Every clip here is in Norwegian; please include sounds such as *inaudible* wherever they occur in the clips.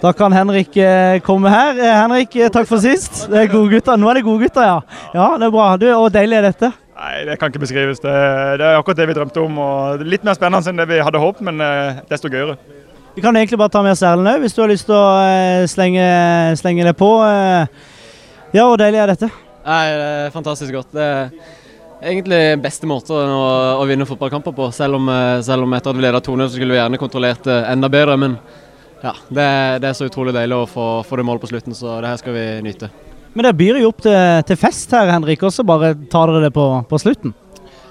Da kan Henrik eh, komme her. Eh, Henrik, eh, takk for sist. Det er gode gutter. Nå er det gode gutter, ja. Ja, det er bra. Du, og deilig er dette. Nei, Det kan ikke beskrives. Det, det er akkurat det vi drømte om. og Litt mer spennende enn det vi hadde håpet, men desto gøyere. Vi kan egentlig bare ta med oss Erlend òg, hvis du har lyst til å slenge, slenge det på. Ja, hvor deilig er dette? Nei, det er fantastisk godt. Det er egentlig beste måten å, å vinne fotballkamper på. Selv om, selv om etter at vi leda 2-0, så skulle vi gjerne kontrollert enda bedre. Men ja, det, det er så utrolig deilig å få, få det målet på slutten, så det her skal vi nyte. Men det byr jo opp til, til fest her, Henrik, og så bare tar dere det på, på slutten.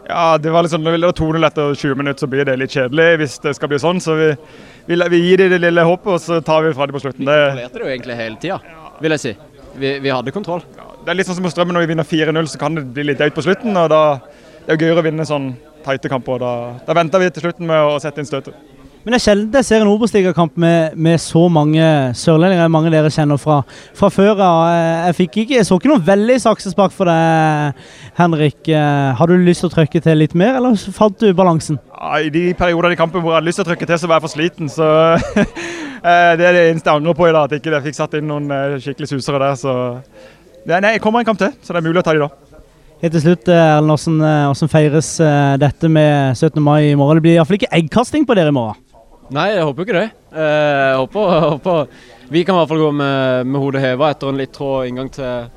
Ja, det var sånn, Når det er 2-0 etter 20 minutter, så blir det litt kjedelig hvis det skal bli sånn. Så vi, vi, vi gir dem det lille håpet, og så tar vi fra dem på slutten. Vi kontrollerte det jo egentlig hele tida, vil jeg si. Vi, vi hadde kontroll. det er litt sånn som med Strømmen når vi vinner 4-0, så kan det bli litt døyt på slutten. og da Det er jo gøyere å vinne sånn tighte kamper. Da, da venter vi til slutten med å sette inn støtet. Men det er sjelden jeg ser en Obos-ligakamp med, med så mange sørlendinger, mange dere kjenner fra, fra før av. Jeg, jeg fikk ikke, jeg så ikke noe veldig saksespark for deg, Henrik. Eh, Har du lyst til å trykke til litt mer, eller fant du balansen? Ja, I de periodene i kampen hvor jeg hadde lyst til å trykke til, så var jeg for sliten. Så *laughs* eh, det er det eneste jeg angrer på i dag, at jeg ikke fikk satt inn noen eh, skikkelig susere der. Så ja, nei, jeg kommer en kamp til, så det er mulig å ta de da. Helt til slutt, eh, Erlend, hvordan, eh, feires eh, dette med 17. mai i morgen? Det blir iallfall ikke eggkasting på dere i morgen? Nei, jeg håper jo ikke det. Eh, Jeg håper, jeg håper Vi kan i hvert fall gå med, med hodet heva etter en litt trå inngang til,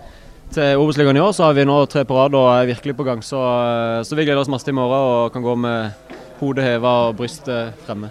til Obos-ligaen i år. Så har vi nå tre på rad og er virkelig på gang. Så, eh, så vi gleder oss masse til i morgen og kan gå med hodet heva og brystet fremme.